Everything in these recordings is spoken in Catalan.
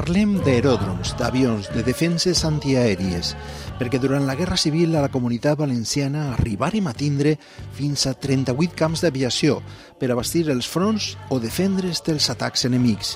Parlem d'aeròdroms, d'avions, de defenses antiaèries, perquè durant la Guerra Civil a la comunitat valenciana arribarem a tindre fins a 38 camps d'aviació per abastir els fronts o defendre's dels atacs enemics.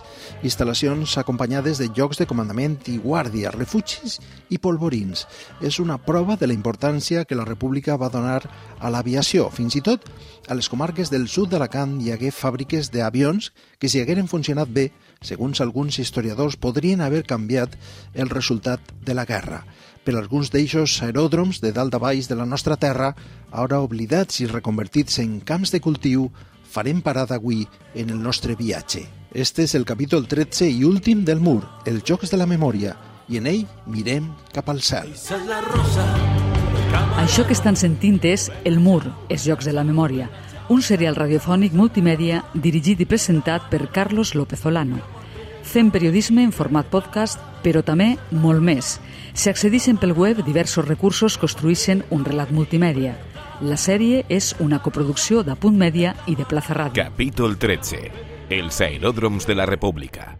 Instal·lacions acompanyades de llocs de comandament i guàrdia, refugis i polvorins. És una prova de la importància que la República va donar a l'aviació. Fins i tot a les comarques del sud d'Alacant hi hagué fàbriques d'avions que si hagueren funcionat bé segons alguns historiadors, podrien haver canviat el resultat de la guerra. Per alguns d'eixos aeròdroms de dalt a baix de la nostra terra, ara oblidats i reconvertits en camps de cultiu, farem parada avui en el nostre viatge. Este és el capítol 13 i últim del Mur, els Jocs de la Memòria, i en ell mirem cap al cel. Això que estan sentint és El Mur, els Jocs de la Memòria, un serial radiofònic multimèdia dirigit i presentat per Carlos López Olano. Fem periodisme en format podcast, però també molt més. Si accedixen pel web, diversos recursos construïssin un relat multimèdia. La sèrie és una coproducció de Punt Mèdia i de Plaza Ràdio. Capítol 13. Els aeròdroms de la República.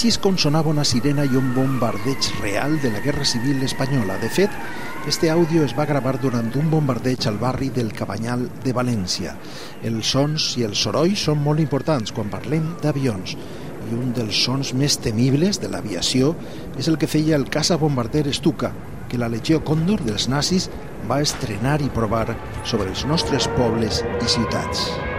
Així és com sonava una sirena i un bombardeig real de la Guerra Civil Espanyola. De fet, este àudio es va gravar durant un bombardeig al barri del Cabanyal de València. Els sons i els sorolls són molt importants quan parlem d'avions i un dels sons més temibles de l'aviació és el que feia el caça bombarder Stuka, que la Legió Còndor dels nazis va estrenar i provar sobre els nostres pobles i ciutats.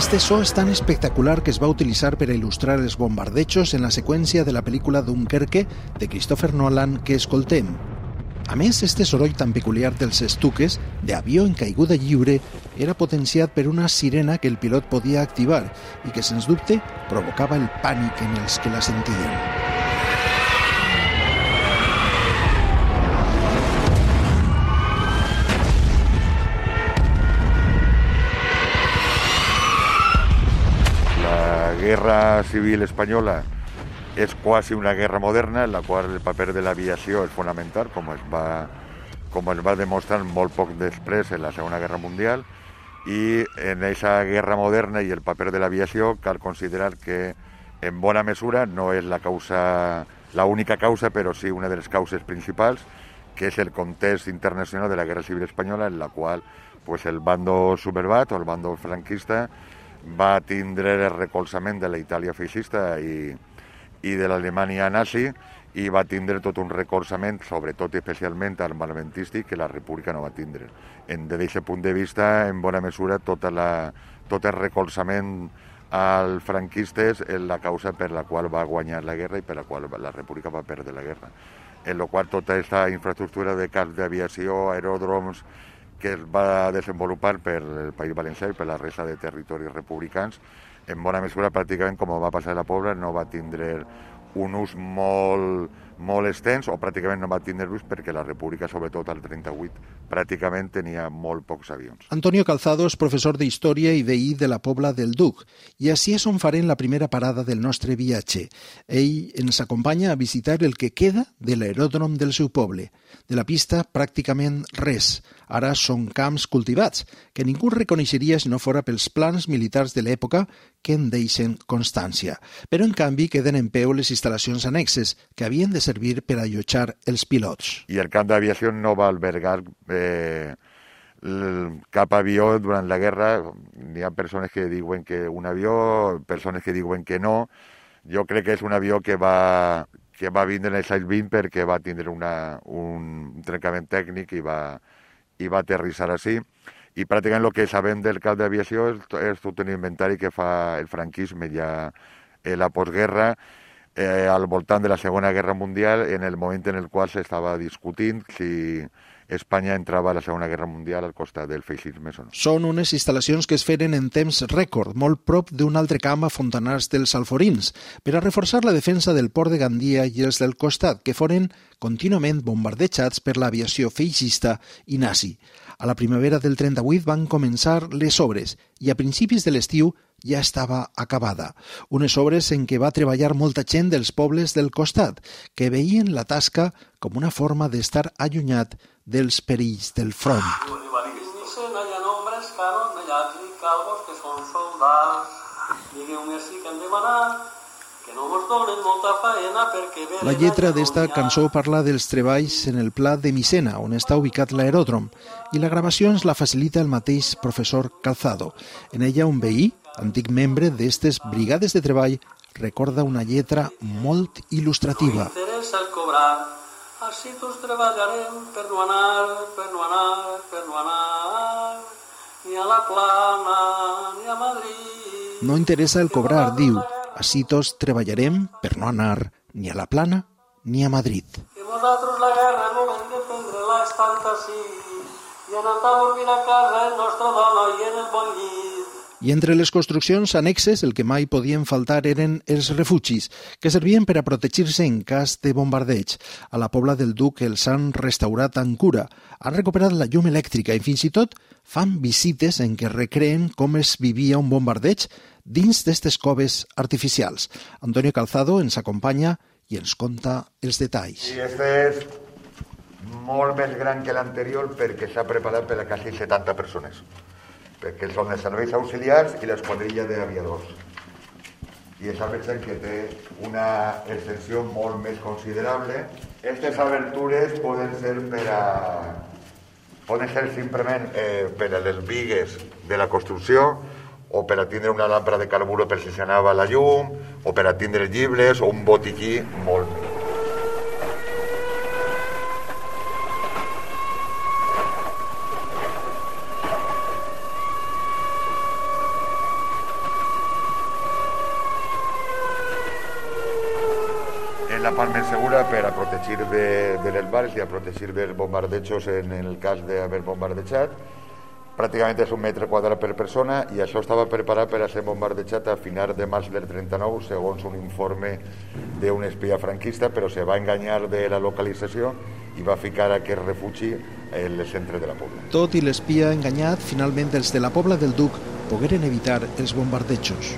Este so és tan espectacular que es va utilitzar per a il·lustrar els bombardejos en la seqüència de la pel·lícula Dunkerque de Christopher Nolan que escoltem. A més, este soroll tan peculiar dels estuques d'avió en caiguda lliure era potenciat per una sirena que el pilot podia activar i que, sens dubte, provocava el pànic en els que la sentien. Guerra civil española es quasi una guerra moderna en la qual el paper de l'aviació és fonamental, com es va, com es va demostrar molt poc després en la Segona Guerra Mundial, i en aquesta guerra moderna i el paper de l'aviació cal considerar que en bona mesura no és la causa, la única causa, però sí una de les causes principals, que és el context internacional de la Guerra Civil Espanyola, en la qual pues, el bando sublevat o el bando franquista va tindre el recolzament de la Itàlia feixista i, i de l'Alemanya nazi i va tindre tot un recolzament, sobretot i especialment armamentístic, que la República no va tindre. En, des d'aquest punt de vista, en bona mesura, tota la, tot el recolzament als franquistes és la causa per la qual va guanyar la guerra i per la qual la República va perdre la guerra. En la qual tota aquesta infraestructura de camps d'aviació, aeròdroms, que es va desenvolupar per el País Valencià i per la resta de territoris republicans, en bona mesura pràcticament com va passar a la Pobla no va tindre un ús molt, molt extens o pràcticament no va tindre ús perquè la República, sobretot al 38, pràcticament tenia molt pocs avions. Antonio Calzado és professor d'Història i veí de la Pobla del Duc i així és on farem la primera parada del nostre viatge. Ell ens acompanya a visitar el que queda de l'aeròdrom del seu poble. De la pista pràcticament res. Ara són camps cultivats, que ningú reconeixeria si no fora pels plans militars de l'època que en deixen constància. Però, en canvi, queden en peu les instal·lacions annexes, que havien de servir per allotjar els pilots. I el camp d'aviació no va albergar eh, cap avió durant la guerra. Hi ha persones que diuen que un avió, persones que diuen que no. Jo crec que és un avió que va, que va vindre en els anys 20 perquè va tindre una, un trencament tècnic i va, i va aterrissar així. I pràcticament el que sabem del cap d'aviació és, és tot un inventari que fa el franquisme ja en la postguerra, eh, al voltant de la Segona Guerra Mundial, en el moment en el qual s'estava discutint si Espanya entrava a la Segona Guerra Mundial al costat del feixisme no. Són unes instal·lacions que es feren en temps rècord, molt prop d'un altre camp a Fontanars dels Alforins, per a reforçar la defensa del port de Gandia i els del costat, que foren contínuament bombardejats per l'aviació feixista i nazi. A la primavera del 38 van començar les obres i a principis de l'estiu ja estava acabada. Unes obres en què va treballar molta gent dels pobles del costat, que veien la tasca com una forma d'estar allunyat dels perills del front. La lletra d'esta cançó parla dels treballs en el pla de Micena, on està ubicat l'aeròdrom, i la gravació ens la facilita el mateix professor Calzado. En ella un veí, antic membre d'estes brigades de treball, recorda una lletra molt il·lustrativa. No interessa el cobrar així tots treballarem per no anar, per no anar, per no anar, ni a la plana, ni a Madrid. No interessa el cobrar, diu. Així tots treballarem per no anar ni a la plana ni a Madrid. I vosaltres la guerra no hem de prendre-la és tanta sí, i anar a dormir a casa el nostre dona i en el bon llit. I entre les construccions annexes el que mai podien faltar eren els refugis, que servien per a protegir-se en cas de bombardeig. A la Pobla del Duc els han restaurat amb cura, han recuperat la llum elèctrica i fins i tot fan visites en què recreen com es vivia un bombardeig dins d'estes coves artificials. Antonio Calzado ens acompanya i ens conta els detalls. I este és molt més gran que l'anterior perquè s'ha preparat per a quasi 70 persones perquè són els serveis auxiliars i l'esquadrilla d'aviadors. I és pensem que té una extensió molt més considerable. Aquestes obertures poden ser per a poden ser simplement eh, per a les vigues de la construcció o per a tindre una làmpara de carburo per si s'anava la llum o per a tindre llibres o un botiquí molt més. la part més segura per a protegir de, de les bales i a protegir dels bombardejos en el cas d'haver bombardejat. Pràcticament és un metre quadrat per persona i això estava preparat per a ser bombardejat a final de març del 39, segons un informe d'un espia franquista, però se va enganyar de la localització i va ficar aquest refugi en el centre de la Pobla. Tot i l'espia enganyat, finalment els de la Pobla del Duc pogueren evitar els bombardejos.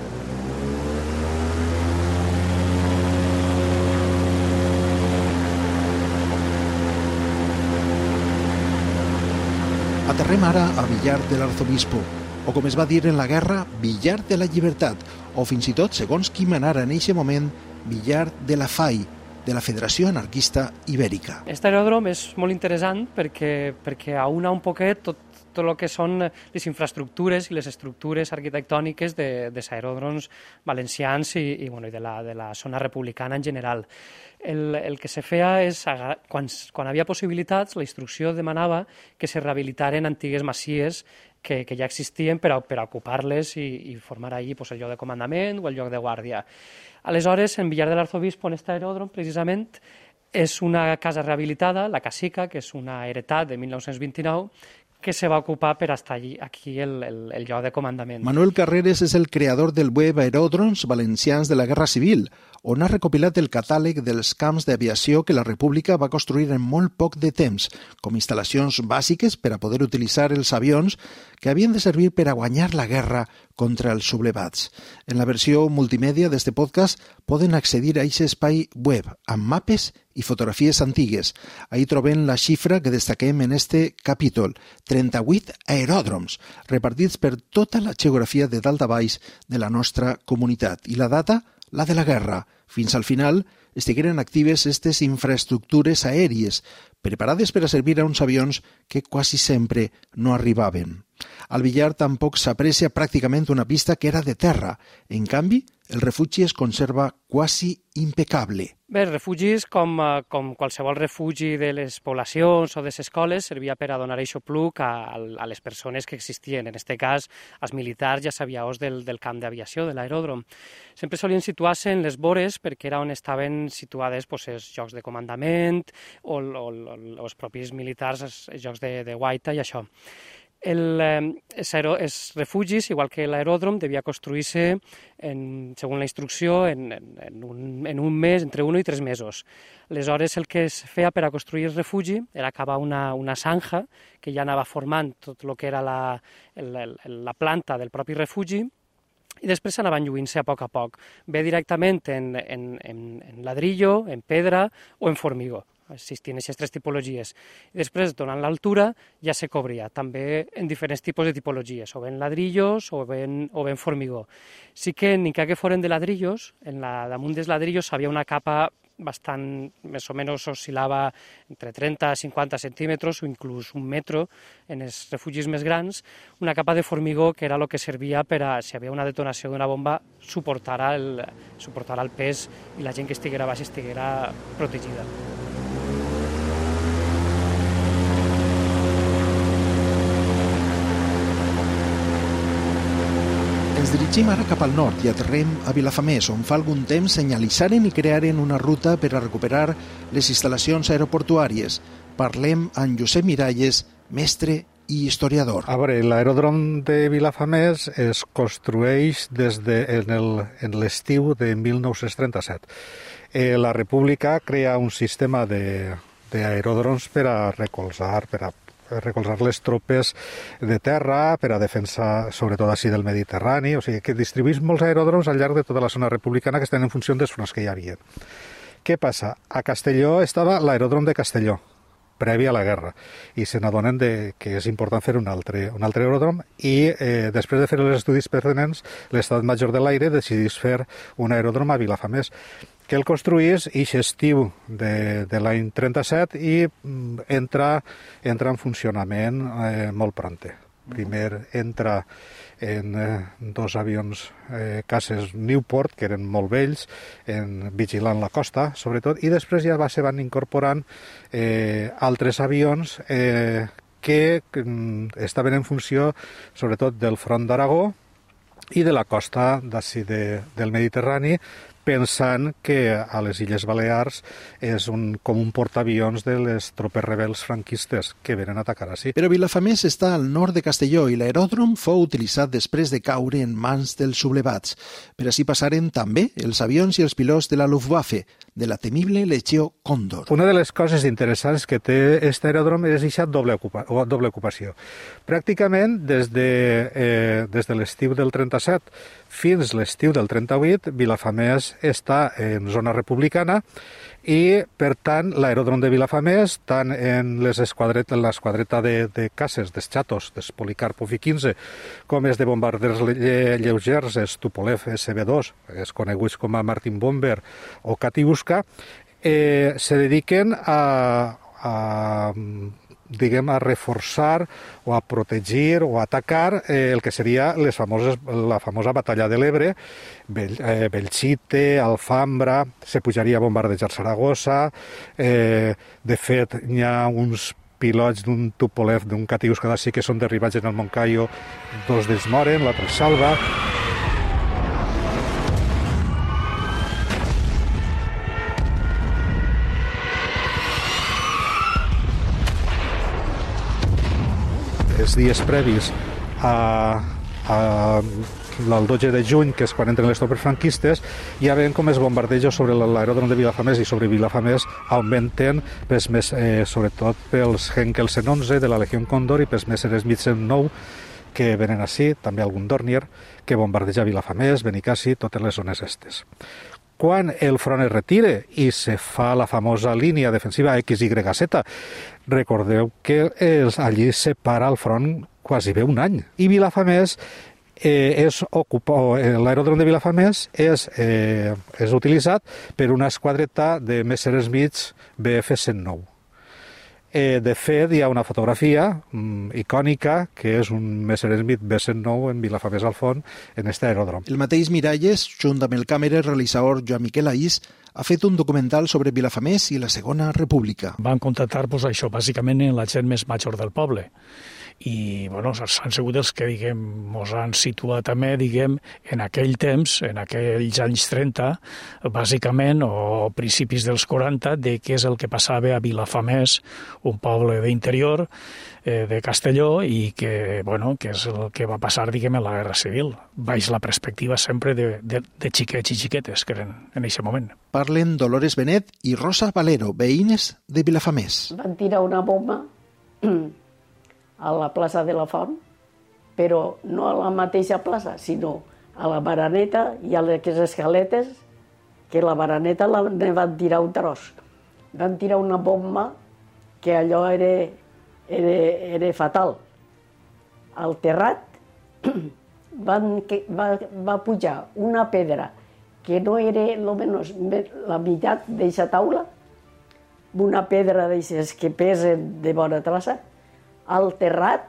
Aterrem ara a Villar de l'Arzobispo, o com es va dir en la guerra, Villar de la Llibertat, o fins i tot, segons qui manara en aquest moment, Villar de la FAI, de la Federació Anarquista Ibèrica. Aquest aeròdrom és molt interessant perquè, perquè aúna un poquet tot, tot el que són les infraestructures i les estructures arquitectòniques de, de aeròdroms valencians i, i, bueno, i de, la, de la zona republicana en general el, el que se feia és, quan, quan havia possibilitats, la instrucció demanava que se rehabilitaren antigues masies que, que ja existien per a, per a ocupar-les i, i formar allí pues, el lloc de comandament o el lloc de guàrdia. Aleshores, en Villar de l'Arzobispo, en aquest aeròdrom, precisament, és una casa rehabilitada, la Casica, que és una heretat de 1929, que se va ocupar per estar allí, aquí el, el, el lloc de comandament. Manuel Carreres és el creador del web Aeròdroms Valencians de la Guerra Civil, on ha recopilat el catàleg dels camps d'aviació que la República va construir en molt poc de temps, com instal·lacions bàsiques per a poder utilitzar els avions que havien de servir per a guanyar la guerra contra els sublevats. En la versió multimèdia d'este podcast poden accedir a aquest espai web amb mapes i fotografies antigues. Ahí trobem la xifra que destaquem en este capítol, 38 aeròdroms, repartits per tota la geografia de dalt a baix de la nostra comunitat. I la data? la de la guerra. Fins al final estigueren actives aquestes infraestructures aèries, preparades per a servir a uns avions que quasi sempre no arribaven. Al Villar tampoc s'aprecia pràcticament una pista que era de terra. En canvi, el refugi es conserva quasi impecable. Bé, els refugis, com, eh, com qualsevol refugi de les poblacions o de les escoles, servia per a donar això pluc a, a les persones que existien. En aquest cas, als militars ja sabiaos del, del camp d'aviació, de l'aeròdrom. Sempre solien situar-se en les vores perquè era on estaven situades pues, els jocs de comandament o, o, o els propis militars, els, els jocs de, de guaita i això. El, els refugis, igual que l'aeròdrom, devia construir-se, segons la instrucció, en, en, un, en un mes, entre un i tres mesos. Aleshores, el que es feia per a construir el refugi era acabar una, una sanja que ja anava formant tot el que era la, la, la planta del propi refugi, i després s'anaven lluint-se a poc a poc, bé directament en, en, en, en ladrillo, en pedra o en formigó existien aquestes tres tipologies. I després, donant l'altura, ja se cobria, també en diferents tipus de tipologies, o ben ladrillos o ben, o ben formigó. Sí que, ni que foren de ladrillos, en la, damunt dels ladrillos havia una capa bastant, més o menys oscil·lava entre 30 a 50 centímetres o inclús un metro en els refugis més grans, una capa de formigó que era el que servia per a, si havia una detonació d'una bomba, suportar el, suportar el pes i la gent que estiguera baix estiguera protegida. Dirigim ara cap al nord i aterrem a Vilafamés, on fa algun temps senyalitzaren i crearen una ruta per a recuperar les instal·lacions aeroportuàries. Parlem amb Josep Miralles, mestre i historiador. A veure, l'aeròdrom de Vilafamés es construeix des de, en l'estiu de 1937. Eh, la República crea un sistema d'aeròdroms per a recolzar, per a recolzar les tropes de terra per a defensa, sobretot així, del Mediterrani, o sigui que distribuís molts aeròdroms al llarg de tota la zona republicana que estan en funció dels fronts que hi havia. Què passa? A Castelló estava l'aeròdrom de Castelló, previ a la guerra i se n'adonen que és important fer un altre, un altre aeròdrom i eh, després de fer els estudis pertinents l'Estat Major de l'Aire decidís fer un aeròdrom a Vilafamés que el construís i estiu de, de l'any 37 i mm, entra, entra en funcionament eh, molt pronte. Primer entra en eh, dos avions eh, cases Newport, que eren molt vells, en, vigilant la costa, sobretot, i després ja va, se van incorporant eh, altres avions eh, que mm, estaven en funció, sobretot, del front d'Aragó i de la costa de, del Mediterrani, pensant que a les Illes Balears és un, com un portaavions de les tropes rebels franquistes que venen a atacar així. Però Vilafamés està al nord de Castelló i l'aeròdrom fou utilitzat després de caure en mans dels sublevats. Per així passaren també els avions i els pilots de la Luftwaffe, de la temible Legió Còndor. Una de les coses interessants que té aquest aeròdrom és aquesta doble, ocupa, doble ocupació. Pràcticament des de, eh, des de l'estiu del 37 fins l'estiu del 38, Vilafamés està en zona republicana i, per tant, l'aeròdrom de Vilafamés, tant en les esquadret, l'esquadreta de, de caces, dels xatos, dels Policarpo F-15, com és de bombarders lleugers, els Tupolev SB-2, és coneguts com a Martin Bomber o Katiuska, eh, se dediquen a, a diguem, a reforçar o a protegir o a atacar eh, el que seria les famoses, la famosa batalla de l'Ebre, Bel, eh, Belchite, Alfambra, se pujaria a bombardejar Saragossa, eh, de fet hi ha uns pilots d'un Tupolev, d'un Catius que sí que són derribats en el Moncayo, dos d'ells moren, l'altre salva, els dies previs a, a el 12 de juny, que és quan entren les tropes franquistes, ja veiem com els bombardejos sobre l'aeròdrom de Vilafamés i sobre Vilafamés augmenten, pels més, eh, sobretot pels Henkel 111 de la Legió Condor i pels Messeres Mitsen 9 que venen així, també algun Dornier, que bombardeja Vilafamés, Benicassi, totes les zones estes quan el front es retire i se fa la famosa línia defensiva XYZ, recordeu que els, allí se para el front quasi bé un any. I Vilafamés eh, és eh, l'aeròdrom de Vilafamés és, eh, és utilitzat per una esquadreta de Messerschmitt BF-109. Eh, de fet, hi ha una fotografia mm, icònica que és un Messerschmitt B-109 en Vilafamés al Font en este aeròdrom. El mateix Miralles, junt amb el càmera realitzador Joan Miquel Aís, ha fet un documental sobre Vilafamés i la Segona República. Van contactar pues, això, bàsicament en la gent més major del poble i bueno, s'han sigut els que diguem, mos han situat també diguem, en aquell temps, en aquells anys 30, bàsicament, o principis dels 40, de què és el que passava a Vilafamés, un poble d'interior eh, de Castelló, i que, bueno, que és el que va passar, diguem, en la Guerra Civil, baix la perspectiva sempre de, de, de xiquets i xiquetes que eren en aquest moment. Parlen Dolores Benet i Rosa Valero, veïnes de Vilafamés. Van tirar una bomba a la plaça de la Font, però no a la mateixa plaça, sinó a la baraneta i a les escaletes, que la baraneta la ne van tirar un tros. Van tirar una bomba que allò era, era, era fatal. Al terrat van, va, va pujar una pedra que no era almenys la meitat d'aquesta taula, una pedra d'aixes que pesen de bona traça, al terrat,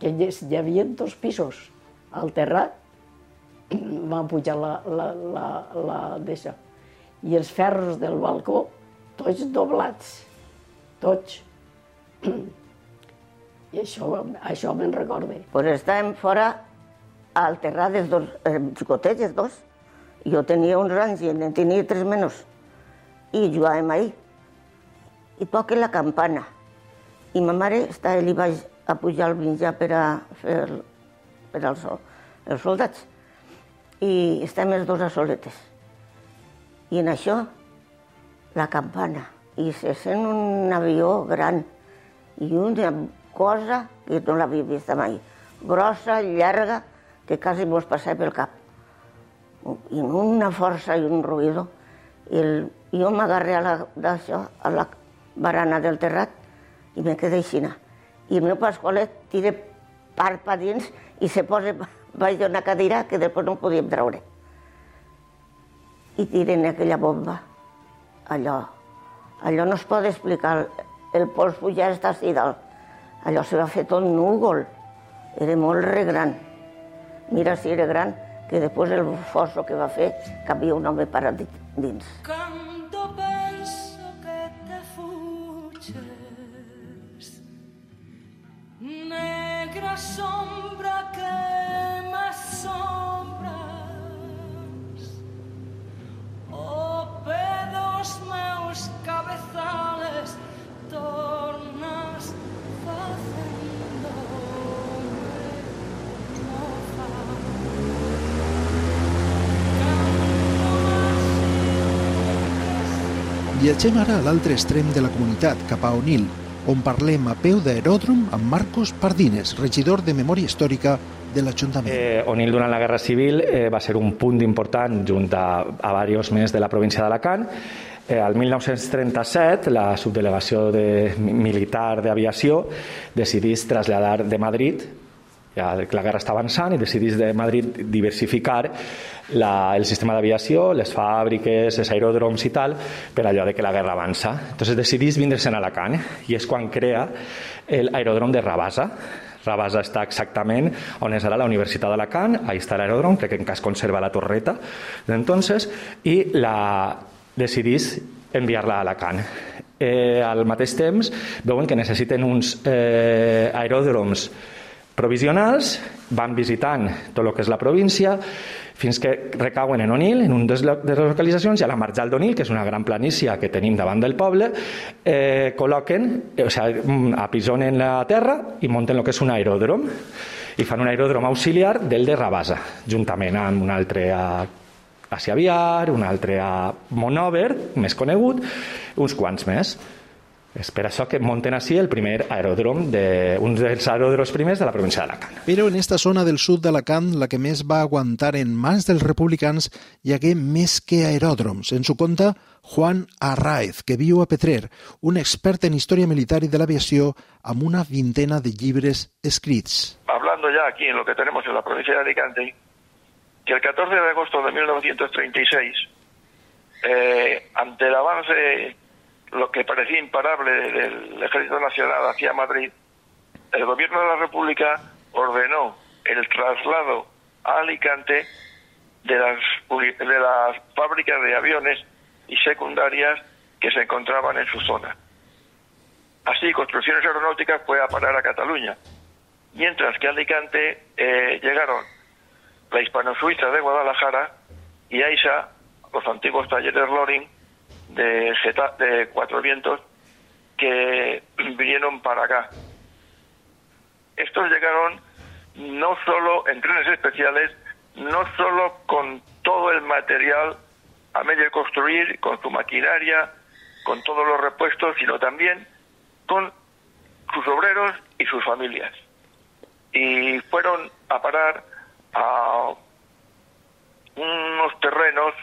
que hi havia dos pisos, al terrat, van pujar la, la, la, la deixa. I els ferros del balcó, tots doblats, tots. I això, això me'n recorde. Pues estàvem fora al terrat dels dos, eh, xicotets, els dos. Jo tenia uns anys i en tenia tres menys. I jugàvem ahí. I poc la campana i ma mare estava allà baix a pujar al menjar per a fer el, per als, els soldats. I estem els dos a soletes. I en això, la campana. I se sent un avió gran i una cosa que no l'havia vist mai. Grossa, llarga, que quasi mos passava pel cap. I una força i un ruïdo. I el, jo m'agarré a, la, a la barana del terrat i me quedé així. I el meu Pasqualet tira part pa dins i se posa baix d'una cadira que després no podíem treure. I tiren aquella bomba. Allò, allò no es pot explicar. El pols pujar està així dalt. Allò se va fer tot núvol. Era molt re gran. Mira si era gran, que després el fosso que va fer cabia un home parat dins. Canto negra sombra que m'assombres oh pedos meus cabezales tornas facendo Viatgem ara a l'altre extrem de la comunitat, cap a Onil, on parlem a peu d'aeròdrom amb Marcos Pardines, regidor de Memòria Històrica de l'Ajuntament. Eh, Onil durant la Guerra Civil eh, va ser un punt important junt a, a diversos més de la província d'Alacant. Eh, el 1937, la subdelegació de, militar d'aviació decidís traslladar de Madrid ja la guerra està avançant i decidís de Madrid diversificar la, el sistema d'aviació, les fàbriques, els aeròdroms i tal, per allò de que la guerra avança. Entonces decidís vindre-se'n a Alacant i és quan crea l'aeròdrom de Rabasa. Rabasa està exactament on és ara la Universitat d'Alacant, ahí està l'aeròdrom, crec que en cas conserva la torreta d'entonces, i la decidís enviar-la a Alacant. Eh, al mateix temps veuen que necessiten uns eh, aeròdroms provisionals, van visitant tot el que és la província, fins que recauen en Onil, en un de les localitzacions, i a la Marjal d'Onil, que és una gran planícia que tenim davant del poble, eh, col·loquen, eh, o sigui, apisonen la terra i munten el que és un aeròdrom, i fan un aeròdrom auxiliar del de Rabasa, juntament amb un altre a Aviar, un altre a Monover, més conegut, uns quants més. És per això que munten així el primer aeròdrom, de, un dels aeròdroms primers de la província d'Alacant. Però en esta zona del sud d'Alacant, la que més va aguantar en mans dels republicans, hi hagué més que aeròdroms. En su compte, Juan Arraez, que viu a Petrer, un expert en història militar i de l'aviació, amb una vintena de llibres escrits. Hablando ya aquí en lo que tenemos en la provincia de Alicante, que el 14 de agosto de 1936, eh, ante el avance lo que parecía imparable del Ejército Nacional hacia Madrid, el gobierno de la República ordenó el traslado a Alicante de las, de las fábricas de aviones y secundarias que se encontraban en su zona. Así, Construcciones Aeronáuticas fue a parar a Cataluña, mientras que a Alicante eh, llegaron la hispano-suiza de Guadalajara y AISA, los antiguos talleres Loring de, de Cuatro Vientos, que vinieron para acá. Estos llegaron no solo en trenes especiales, no solo con todo el material a medio de construir, con su maquinaria, con todos los repuestos, sino también con sus obreros y sus familias. Y fueron a parar a unos terrenos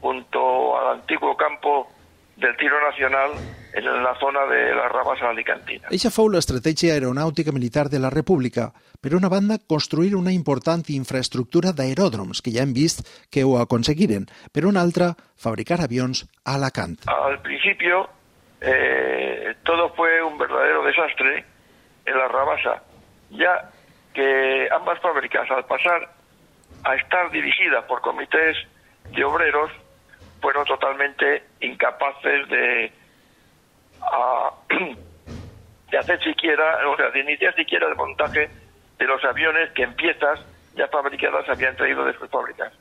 junto al antiguo campo del tiro nacional en la zona de la Rabasa Alicantina. Eixa fou l'estratègia aeronàutica militar de la República. Per una banda, construir una important infraestructura d'aeròdroms, que ja hem vist que ho aconseguiren. Per una altra, fabricar avions a Alacant. Al principio, eh, todo fue un verdadero desastre en la Rabasa, ya que ambas fábricas, al pasar a estar dirigidas por comités de obreros, fueron totalmente incapaces de, de hacer siquiera, o sea, de iniciar siquiera el montaje de los aviones que en piezas ya fabricadas habían traído de sus fábricas.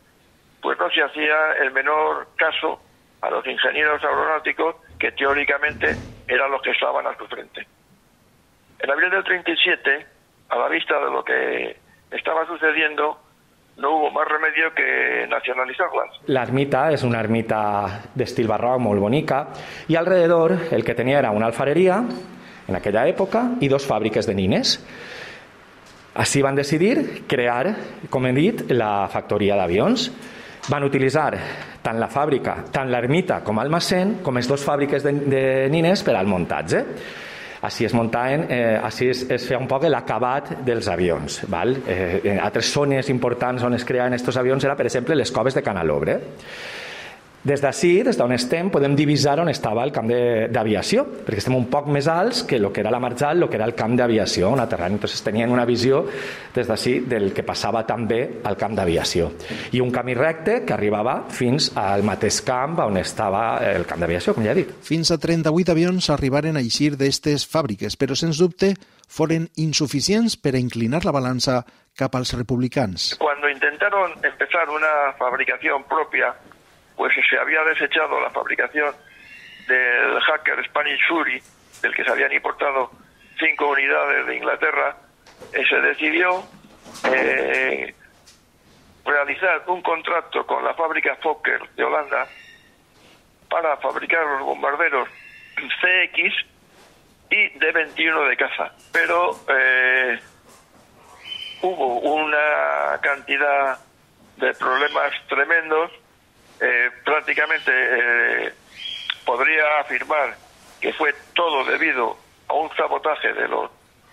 Pues no se hacía el menor caso a los ingenieros aeronáuticos que teóricamente eran los que estaban a su frente. En abril del 37, a la vista de lo que estaba sucediendo, no hubo más remedio que nacionalizarlas. La ermita es una ermita de estilo barroco muy bonita y alrededor el que tenía era una alfarería en aquella época y dos fábricas de nines. Així van decidir crear, com he dit, la factoria d'avions. Van utilitzar tant la fàbrica, tant l'ermita com almacén, com les dues fàbriques de, de nines per al muntatge. Així es muntaven, eh, així es, es feia un poc l'acabat dels avions. Val? Eh, en altres zones importants on es creaven aquests avions era, per exemple, les coves de Canalobre. Des d'ací, des d'on estem, podem divisar on estava el camp d'aviació, perquè estem un poc més alts que el que era la marjal, el que era el camp d'aviació, un aterrant. Entonces tenien una visió des d'ací del que passava també al camp d'aviació. I un camí recte que arribava fins al mateix camp on estava el camp d'aviació, com ja he dit. Fins a 38 avions arribaren a eixir d'aquestes fàbriques, però sens dubte foren insuficients per a inclinar la balança cap als republicans. Cuando intentaron empezar una fabricación propia pues se había desechado la fabricación del hacker Spanish Fury, del que se habían importado cinco unidades de Inglaterra, y se decidió eh, realizar un contrato con la fábrica Fokker de Holanda para fabricar los bombarderos CX y D-21 de caza. Pero eh, hubo una cantidad de problemas tremendos eh, prácticamente eh, podría afirmar que fue todo debido a un sabotaje de los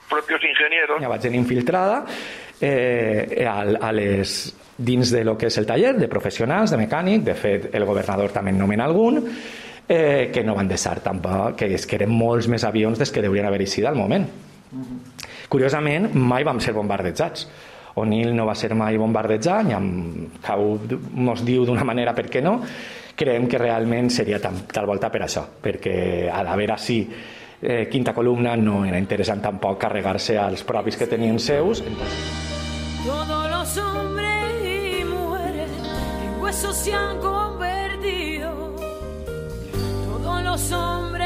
propios ingenieros. Ja vaig en infiltrada eh, a, a les, dins de lo que és el taller de professionals, de mecànic, de fet el governador també en nomena algun, eh, que no van deixar tampoc, que, és que eren molts més avions des que deurien haver eixit al moment. Uh -huh. Curiosament, mai vam ser bombardejats. O'Neill no va ser mai bombardejat, ni amb, cau ens diu d'una manera per què no, creiem que realment seria tal, tal volta per això, perquè a l'haver així eh, quinta columna no era interessant tampoc carregar-se als propis que tenien seus. Entonces... Todos los hombres y mujeres en huesos se han convertido. Todos los hombres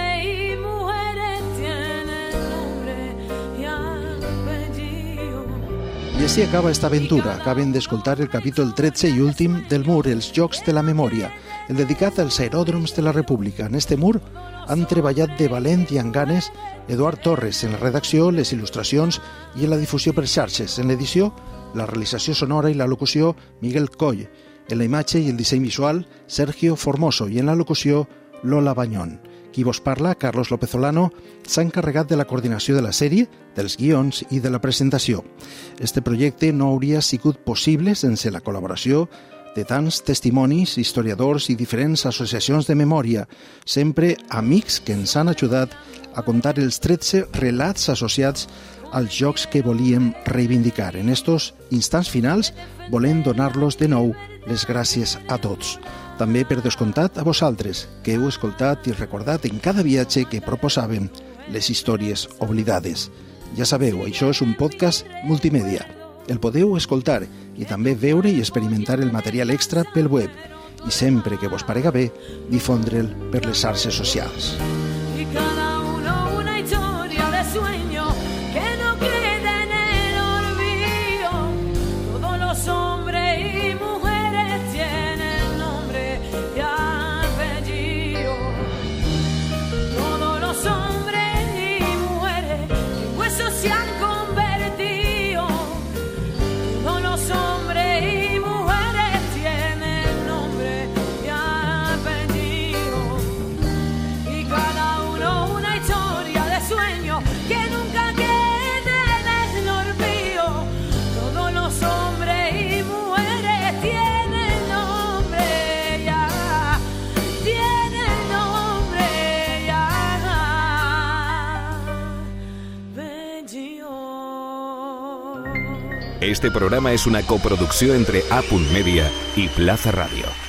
Així acaba esta aventura. Acaben d'escoltar el capítol 13 i últim del mur Els Jocs de la Memòria, el dedicat als aeròdroms de la República. En este mur han treballat de valent i amb ganes Eduard Torres en la redacció, les il·lustracions i en la difusió per xarxes. En l'edició, la realització sonora i la locució, Miguel Coll. En la imatge i el disseny visual, Sergio Formoso. I en la locució, Lola Bañón. Qui vos parla, Carlos López Olano, s'ha encarregat de la coordinació de la sèrie, dels guions i de la presentació. Este projecte no hauria sigut possible sense la col·laboració de tants testimonis, historiadors i diferents associacions de memòria, sempre amics que ens han ajudat a contar els 13 relats associats als jocs que volíem reivindicar. En estos instants finals volem donar-los de nou les gràcies a tots. També per descomptat a vosaltres, que heu escoltat i recordat en cada viatge que proposàvem les històries oblidades. Ja sabeu, això és un podcast multimèdia. El podeu escoltar i també veure i experimentar el material extra pel web i sempre que vos parega bé, difondre'l per les xarxes socials. Y cada Este programa es una coproducción entre A.Media y Plaza Radio.